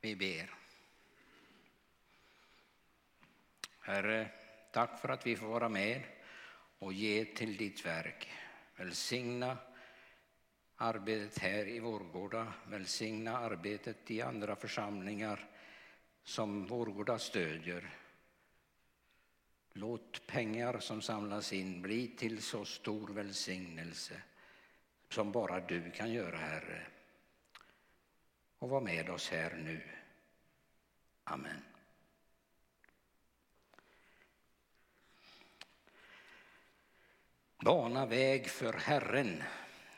Vi ber. Herre, tack för att vi får vara med och ge till ditt verk. Välsigna arbetet här i Vårgårda, välsigna arbetet i andra församlingar som Vårgårda stödjer. Låt pengar som samlas in bli till så stor välsignelse som bara du kan göra, Herre. Och var med oss här nu. Amen. Bana väg för Herren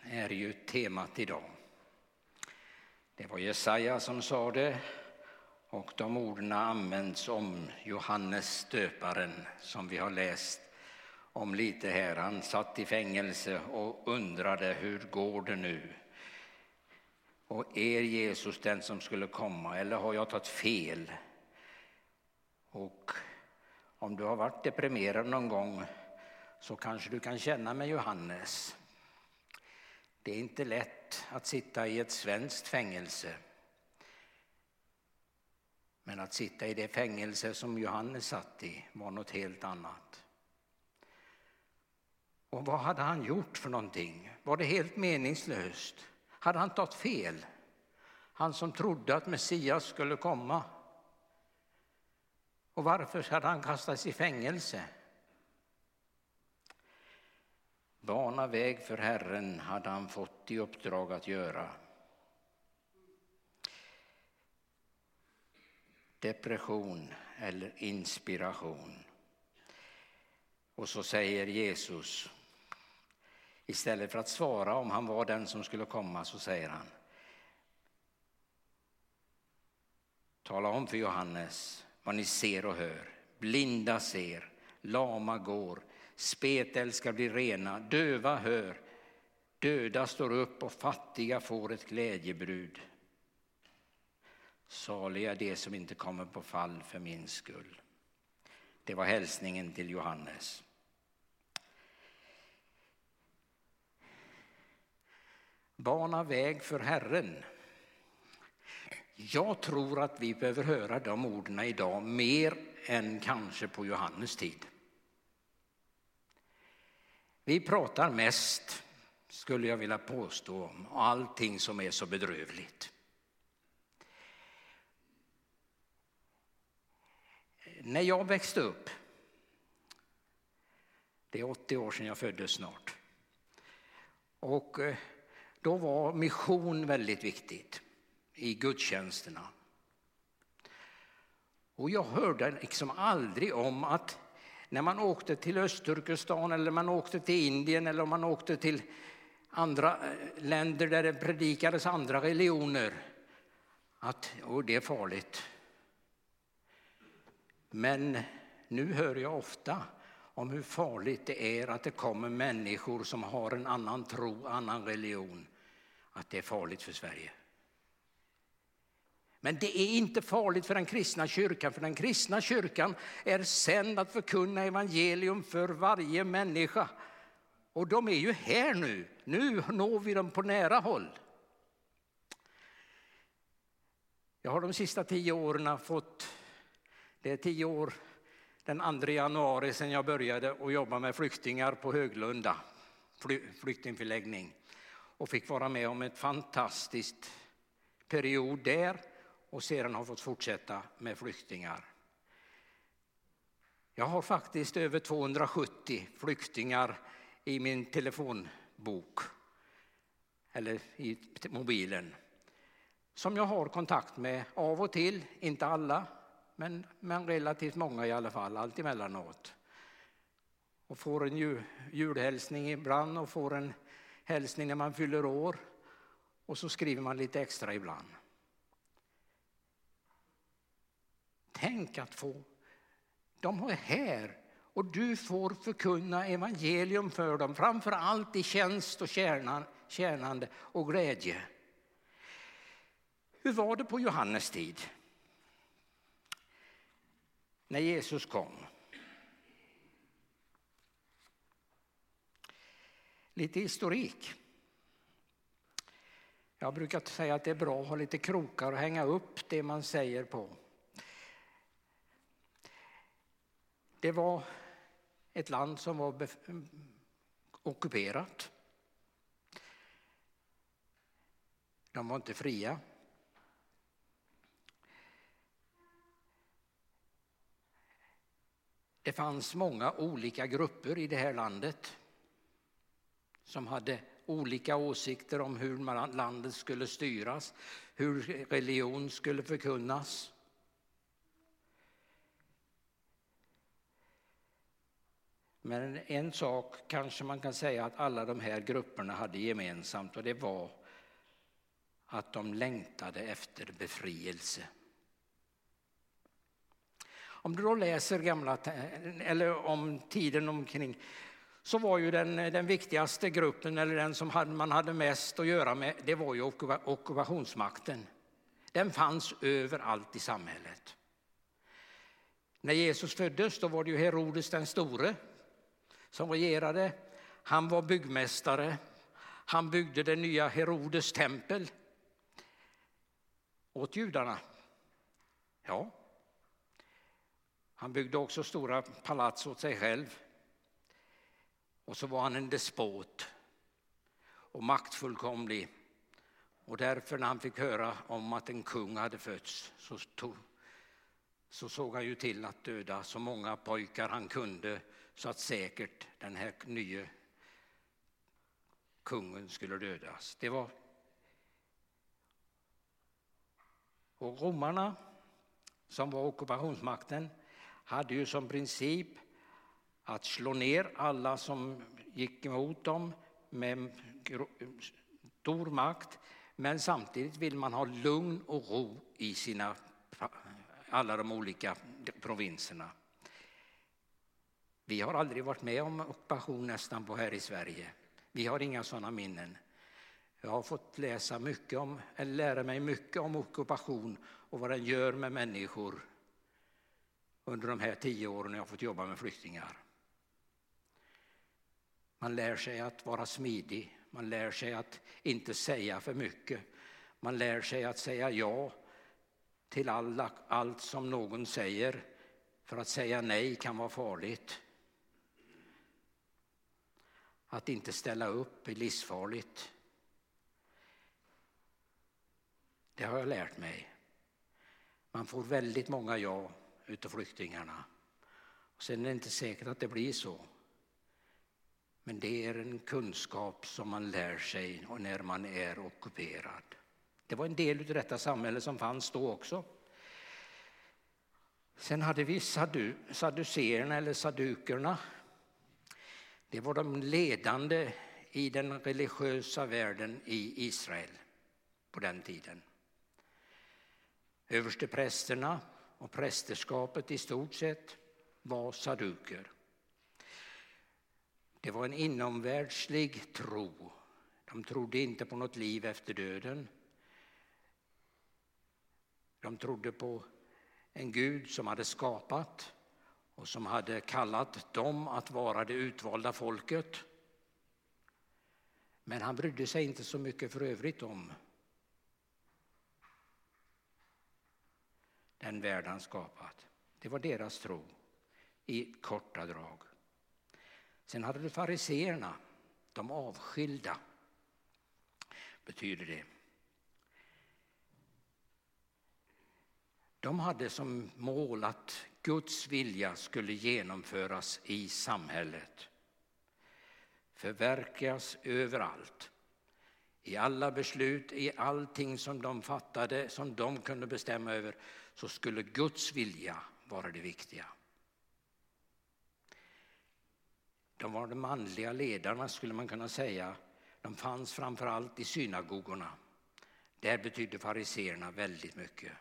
är ju temat idag. Det var Jesaja som sa det och de orden används om Johannes döparen som vi har läst om lite här. Han satt i fängelse och undrade hur går det nu? Och är Jesus den som skulle komma eller har jag tagit fel? Och om du har varit deprimerad någon gång så kanske du kan känna med Johannes. Det är inte lätt att sitta i ett svenskt fängelse. Men att sitta i det fängelse som Johannes satt i var något helt annat. Och vad hade han gjort för någonting? Var det helt meningslöst? Hade han tagit fel? Han som trodde att Messias skulle komma. Och varför hade han kastats i fängelse? Bana väg för Herren hade han fått i uppdrag att göra. Depression eller inspiration. Och så säger Jesus, istället för att svara om han var den som skulle komma, så säger han Tala om för Johannes vad ni ser och hör. Blinda ser, lama går, spetälska bli rena, döva hör, döda står upp och fattiga får ett glädjebrud. Saliga de som inte kommer på fall för min skull. Det var hälsningen till Johannes. Bana väg för Herren. Jag tror att vi behöver höra de orden idag mer än kanske på Johannes tid. Vi pratar mest, skulle jag vilja påstå, om allting som är så bedrövligt. När jag växte upp, det är 80 år sedan jag föddes snart, och eh, då var mission väldigt viktigt i gudstjänsterna. Och jag hörde liksom aldrig om att när man åkte till Östturkestan eller man åkte till Indien eller man åkte till andra eh, länder där det predikades andra religioner, att och det är farligt. Men nu hör jag ofta om hur farligt det är att det kommer människor som har en annan tro, annan religion, att det är farligt för Sverige. Men det är inte farligt för den kristna kyrkan, för den kristna kyrkan är sänd att förkunna evangelium för varje människa. Och de är ju här nu, nu når vi dem på nära håll. Jag har de sista tio åren fått, det är tio år den 2 januari sedan jag började att jobba med flyktingar på Höglunda flyktingförläggning och fick vara med om ett fantastiskt period där och sedan har fått fortsätta med flyktingar. Jag har faktiskt över 270 flyktingar i min telefonbok eller i mobilen som jag har kontakt med av och till, inte alla, men, men relativt många i alla fall, allt emellanåt. Och får en julhälsning ibland och får en hälsning när man fyller år och så skriver man lite extra ibland. Tänk att få, de är här och du får förkunna evangelium för dem, framför allt i tjänst och tjänande och glädje. Hur var det på Johannes tid? När Jesus kom. Lite historik. Jag brukar säga att det är bra att ha lite krokar och hänga upp det man säger på. Det var ett land som var ockuperat. De var inte fria. Det fanns många olika grupper i det här landet som hade olika åsikter om hur landet skulle styras, hur religion skulle förkunnas. Men en sak kanske man kan säga att alla de här grupperna hade gemensamt och det var att de längtade efter befrielse. Om du då läser gamla, eller om tiden omkring så var ju den, eh, den viktigaste gruppen, eller den som hade, man hade mest att göra med, det var ju ockupationsmakten. Den fanns överallt i samhället. När Jesus föddes då var det ju Herodes den store som regerade. Han var byggmästare. Han byggde det nya Herodes tempel åt judarna. Ja. Han byggde också stora palats åt sig själv. Och så var han en despot och maktfullkomlig. Och därför när han fick höra om att en kung hade fötts så, tog, så såg han ju till att döda så många pojkar han kunde så att säkert den här nya kungen skulle dödas. Det var och romarna, som var ockupationsmakten, hade ju som princip att slå ner alla som gick emot dem med stor makt. Men samtidigt vill man ha lugn och ro i sina, alla de olika provinserna. Vi har aldrig varit med om ockupation nästan på här i Sverige. Vi har inga sådana minnen. Jag har fått läsa mycket om, eller lära mig mycket om ockupation och vad den gör med människor under de här tio åren jag har fått jobba med flyktingar. Man lär sig att vara smidig, man lär sig att inte säga för mycket. Man lär sig att säga ja till alla, allt som någon säger, för att säga nej kan vara farligt. Att inte ställa upp är livsfarligt. Det har jag lärt mig. Man får väldigt många ja utav flyktingarna. Sen är det inte säkert att det blir så. Men det är en kunskap som man lär sig när man är ockuperad. Det var en del av detta samhälle som fanns då också. Sen hade vi sadduceerna eller sadukerna. Det var de ledande i den religiösa världen i Israel på den tiden. Översteprästerna och prästerskapet i stort sett var saduker. Det var en inomvärldslig tro. De trodde inte på något liv efter döden. De trodde på en Gud som hade skapat och som hade kallat dem att vara det utvalda folket. Men han brydde sig inte så mycket för övrigt om den värld han skapat. Det var deras tro i korta drag. Sen hade du fariseerna, de avskilda, betyder det. De hade som mål att Guds vilja skulle genomföras i samhället. Förverkas överallt. I alla beslut, i allting som de fattade, som de kunde bestämma över, så skulle Guds vilja vara det viktiga. De var de manliga ledarna skulle man kunna säga. De fanns framför allt i synagogorna. Där betydde fariseerna väldigt mycket.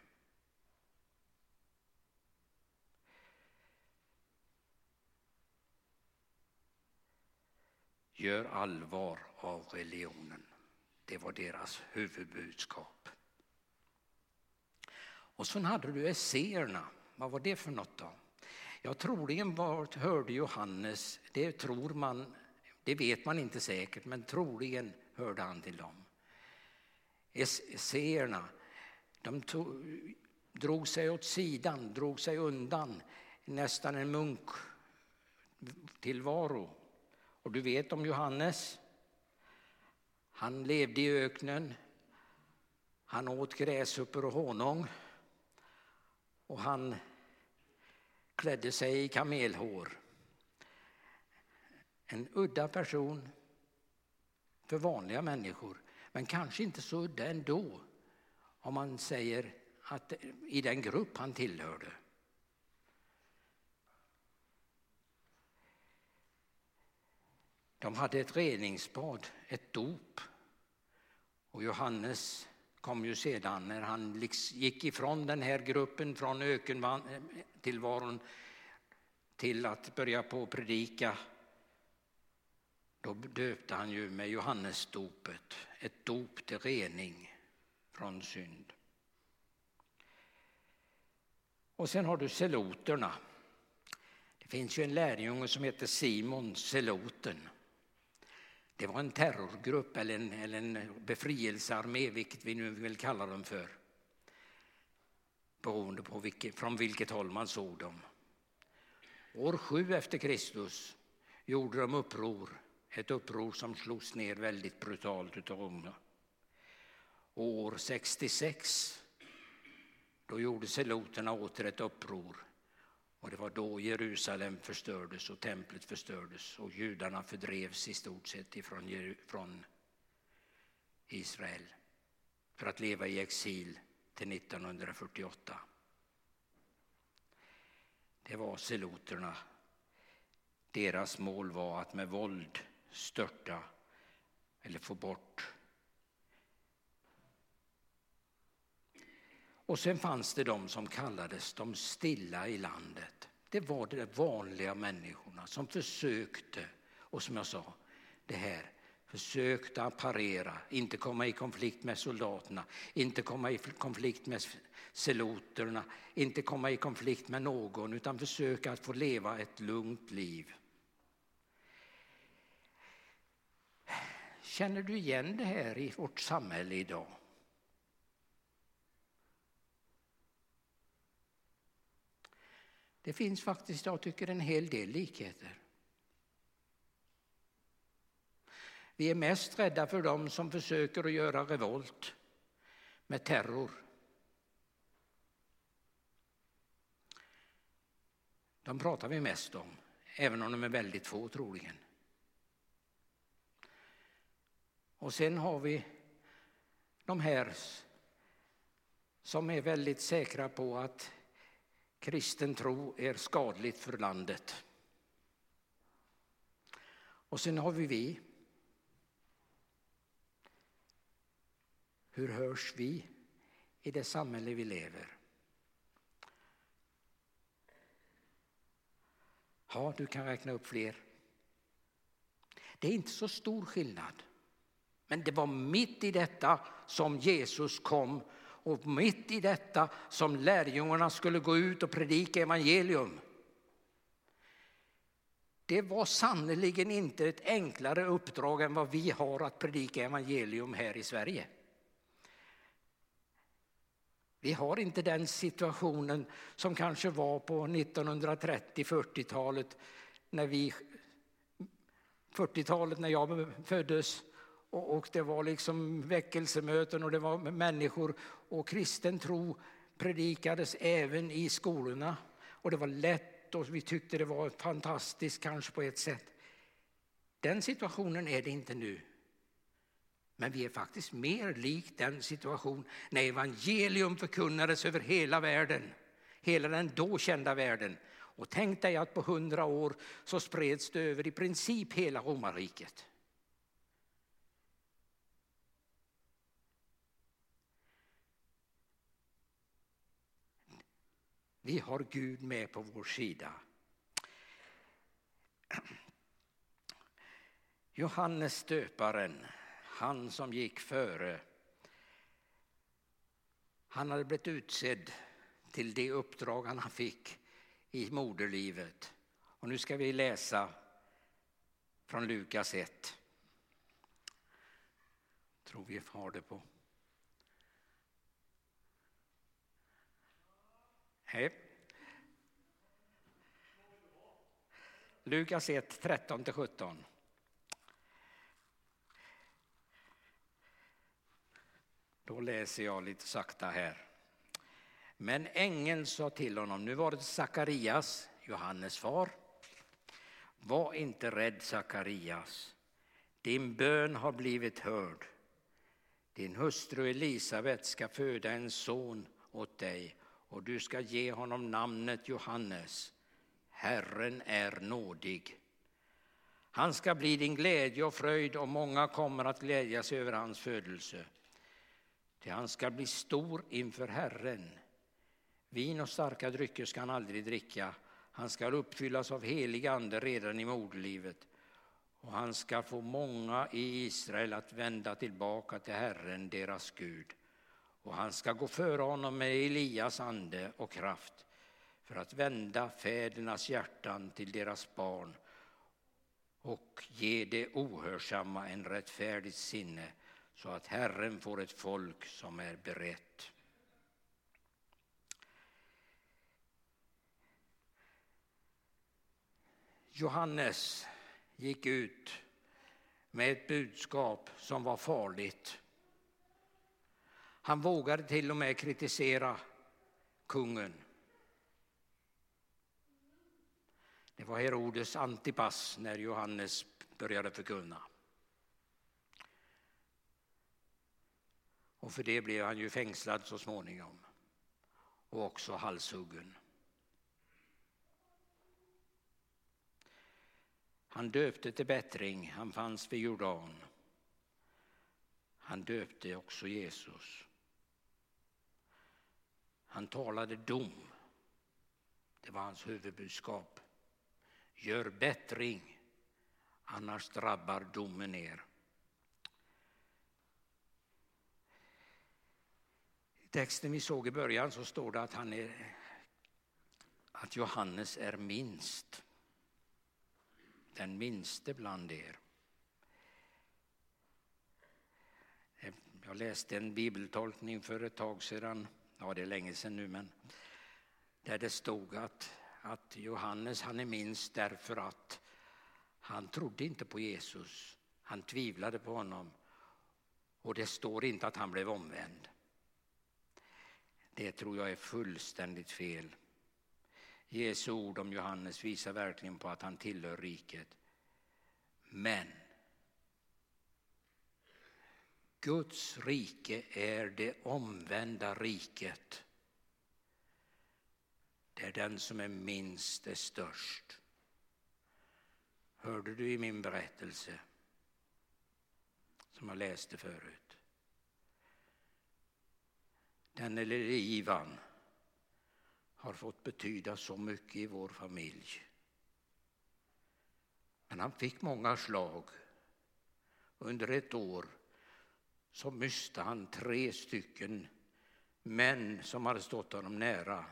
Gör allvar av religionen. Det var deras huvudbudskap. Och så hade du esséerna. Vad var det för något då? Ja, troligen vart hörde Johannes, det tror man, det vet man inte säkert, men troligen hörde han till dem. esséerna, de tog, drog sig åt sidan, drog sig undan, nästan en munktillvaro. Och du vet om Johannes. Han levde i öknen. Han åt gräshoppor och honung. Och han klädde sig i kamelhår. En udda person för vanliga människor, men kanske inte så udda ändå om man säger att i den grupp han tillhörde. De hade ett reningsbad, ett dop. Och Johannes kom ju sedan när han gick ifrån den här gruppen, från ökentillvaron till att börja på att predika. Då döpte han ju med Johannesdopet, ett dop till rening från synd. Och sen har du seloterna. Det finns ju en lärjunge som heter Simon Seloten. Det var en terrorgrupp eller en, eller en befrielsearmé, vilket vi nu vill kalla dem för. Beroende på vilket, från vilket håll man såg dem. År sju efter Kristus gjorde de uppror, ett uppror som slogs ner väldigt brutalt av Rom. År 66 då gjorde seloterna åter ett uppror och det var då Jerusalem förstördes och templet förstördes och judarna fördrevs i stort sett ifrån från Israel för att leva i exil till 1948. Det var seloterna. Deras mål var att med våld störta eller få bort Och sen fanns det de som kallades de stilla i landet. Det var de vanliga människorna som försökte, och som jag sa, det här försökte att parera, inte komma i konflikt med soldaterna, inte komma i konflikt med seloterna, inte komma i konflikt med någon, utan försöka att få leva ett lugnt liv. Känner du igen det här i vårt samhälle idag? Det finns faktiskt, jag tycker, en hel del likheter. Vi är mest rädda för dem som försöker att göra revolt med terror. De pratar vi mest om, även om de är väldigt få troligen. Och sen har vi de här som är väldigt säkra på att kristen tro är skadligt för landet. Och sen har vi vi. Hur hörs vi i det samhälle vi lever? Ja, du kan räkna upp fler. Det är inte så stor skillnad. Men det var mitt i detta som Jesus kom och mitt i detta som lärjungarna skulle gå ut och predika evangelium. Det var sannerligen inte ett enklare uppdrag än vad vi har att predika evangelium här i Sverige. Vi har inte den situationen som kanske var på 1930-40-talet när vi 40-talet när jag föddes och, och det var liksom väckelsemöten och det var människor och kristen tro predikades även i skolorna. Och det var lätt och vi tyckte det var fantastiskt kanske på ett sätt. Den situationen är det inte nu. Men vi är faktiskt mer lik den situation när evangelium förkunnades över hela världen. Hela den då kända världen. Och tänk dig att på hundra år så spreds det över i princip hela romarriket. Vi har Gud med på vår sida. Johannes döparen, han som gick före, han hade blivit utsedd till det uppdrag han fick i moderlivet. Och nu ska vi läsa från Lukas 1. tror vi har det på Hej. Lukas 1, 13-17. Då läser jag lite sakta här. Men ängeln sa till honom, nu var det Sakarias, Johannes far. Var inte rädd Sakarias, din bön har blivit hörd. Din hustru Elisabet ska föda en son åt dig och du ska ge honom namnet Johannes. Herren är nådig. Han ska bli din glädje och fröjd och många kommer att glädjas över hans födelse. Till han ska bli stor inför Herren. Vin och starka drycker ska han aldrig dricka. Han ska uppfyllas av helig ande redan i moderlivet och han ska få många i Israel att vända tillbaka till Herren, deras Gud. Och han ska gå före honom med Elias ande och kraft för att vända fädernas hjärtan till deras barn och ge det ohörsamma en rättfärdigt sinne så att Herren får ett folk som är berett. Johannes gick ut med ett budskap som var farligt. Han vågade till och med kritisera kungen. Det var Herodes Antipas när Johannes började förkunna. Och för det blev han ju fängslad så småningom och också halshuggen. Han döpte till bättring, han fanns vid Jordan. Han döpte också Jesus. Han talade dom. Det var hans huvudbudskap. Gör bättring, annars drabbar domen er. I texten vi såg i början så står det att, han är, att Johannes är minst den minste bland er. Jag läste en bibeltolkning för ett tag sedan, ja det är länge sedan nu, men där det stod att, att Johannes han är minst därför att han trodde inte på Jesus. Han tvivlade på honom och det står inte att han blev omvänd. Det tror jag är fullständigt fel. Jesu ord om Johannes visar verkligen på att han tillhör riket. Men Guds rike är det omvända riket. Det är den som är minst är störst. Hörde du i min berättelse som jag läste förut? Den lille Ivan har fått betyda så mycket i vår familj. Men han fick många slag. Under ett år så myste han tre stycken män som hade stått honom nära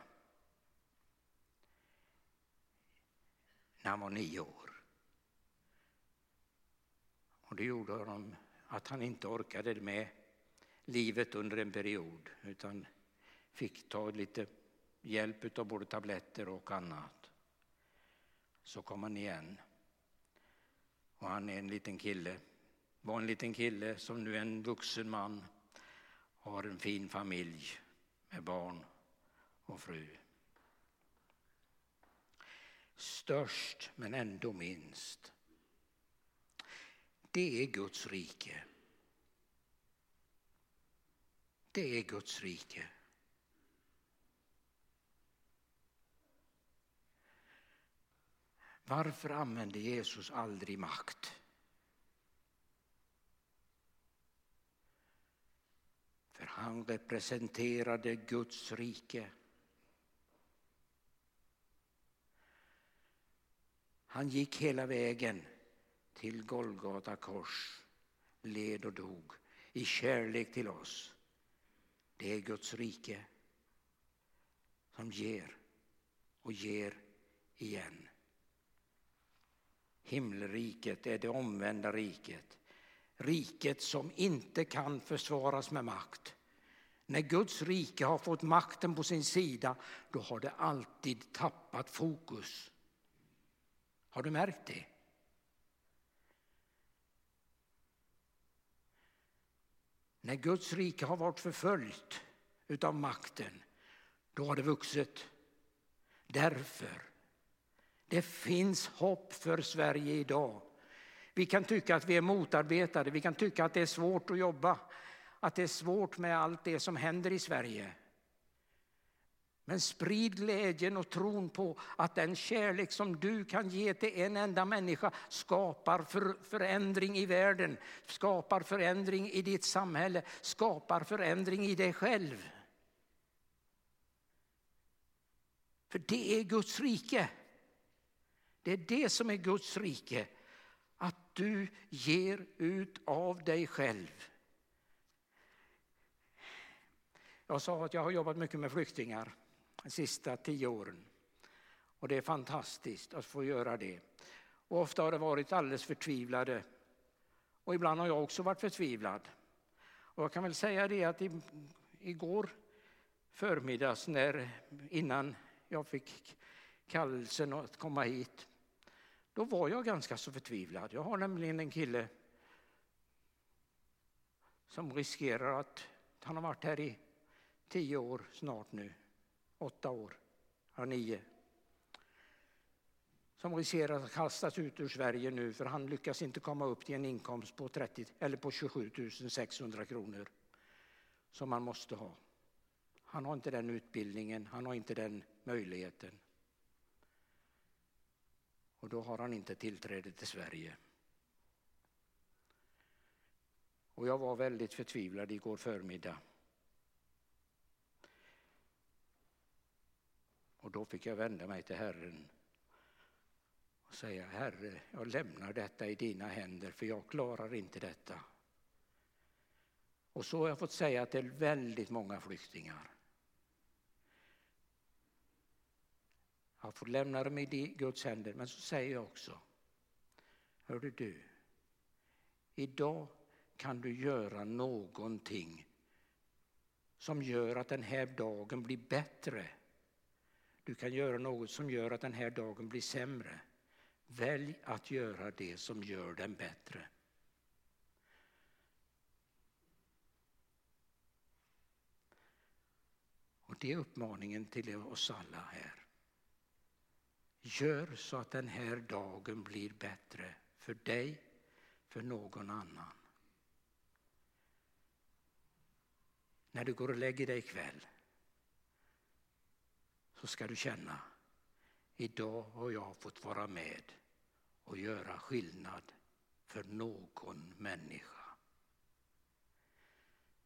när han var nio år. Och det gjorde honom att han inte orkade med livet under en period utan fick ta lite hjälp av både tabletter och annat. Så kom han igen. Och han är en liten kille, var en liten kille som nu är en vuxen man och har en fin familj med barn och fru. Störst men ändå minst. Det är Guds rike. Det är Guds rike. Varför använde Jesus aldrig makt? För han representerade Guds rike. Han gick hela vägen till Golgata kors, led och dog i kärlek till oss. Det är Guds rike som ger och ger igen. Himmelriket är det omvända riket. Riket som inte kan försvaras med makt. När Guds rike har fått makten på sin sida, då har det alltid tappat fokus. Har du märkt det? När Guds rike har varit förföljt utav makten, då har det vuxit. Därför, det finns hopp för Sverige idag. Vi kan tycka att vi är motarbetade, vi kan tycka att det är svårt att jobba, att det är svårt med allt det som händer i Sverige. Men sprid glädjen och tron på att den kärlek som du kan ge till en enda människa skapar för, förändring i världen, skapar förändring i ditt samhälle, skapar förändring i dig själv. För det är Guds rike. Det är det som är Guds rike. Att du ger ut av dig själv. Jag sa att jag har jobbat mycket med flyktingar de sista tio åren. Och det är fantastiskt att få göra det. Och ofta har det varit alldeles förtvivlade. Och ibland har jag också varit förtvivlad. Och jag kan väl säga det att igår förmiddags när, innan jag fick kallelsen att komma hit, då var jag ganska så förtvivlad. Jag har nämligen en kille som riskerar att, han har varit här i tio år snart nu, åtta år, ja nio. Som riskerar att kastas ut ur Sverige nu för han lyckas inte komma upp till en inkomst på, 30, eller på 27 600 kronor som man måste ha. Han har inte den utbildningen, han har inte den möjligheten. Och då har han inte tillträde till Sverige. Och jag var väldigt förtvivlad igår förmiddag. Och då fick jag vända mig till Herren och säga Herre, jag lämnar detta i dina händer för jag klarar inte detta. Och så har jag fått säga till väldigt många flyktingar. Jag får lämna dem i Guds händer, men så säger jag också, hörde du, idag kan du göra någonting som gör att den här dagen blir bättre du kan göra något som gör att den här dagen blir sämre. Välj att göra det som gör den bättre. Och det är uppmaningen till oss alla här. Gör så att den här dagen blir bättre för dig, för någon annan. När du går och lägger dig ikväll så ska du känna, idag har jag fått vara med och göra skillnad för någon människa.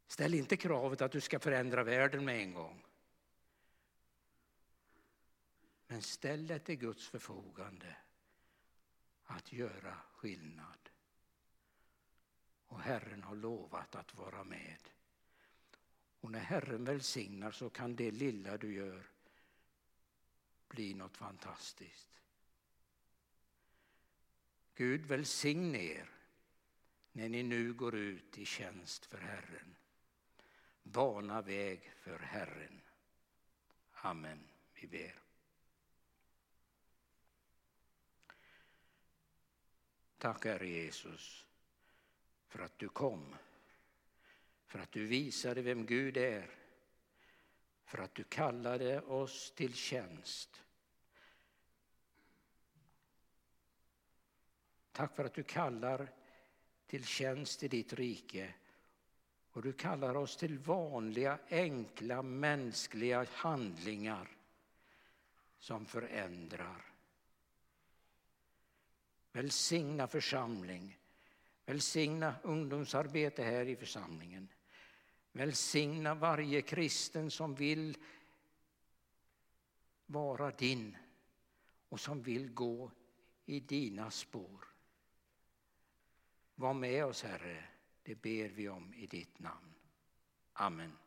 Ställ inte kravet att du ska förändra världen med en gång. Men ställ det till Guds förfogande att göra skillnad. Och Herren har lovat att vara med. Och när Herren välsignar så kan det lilla du gör bli något fantastiskt. Gud välsigne er när ni nu går ut i tjänst för Herren. Bana väg för Herren. Amen. Vi ber. Tack Herre Jesus för att du kom, för att du visade vem Gud är för att du kallade oss till tjänst. Tack för att du kallar till tjänst i ditt rike och du kallar oss till vanliga, enkla, mänskliga handlingar som förändrar. Välsigna församling, välsigna ungdomsarbete här i församlingen. Välsigna varje kristen som vill vara din och som vill gå i dina spår. Var med oss, Herre. Det ber vi om i ditt namn. Amen.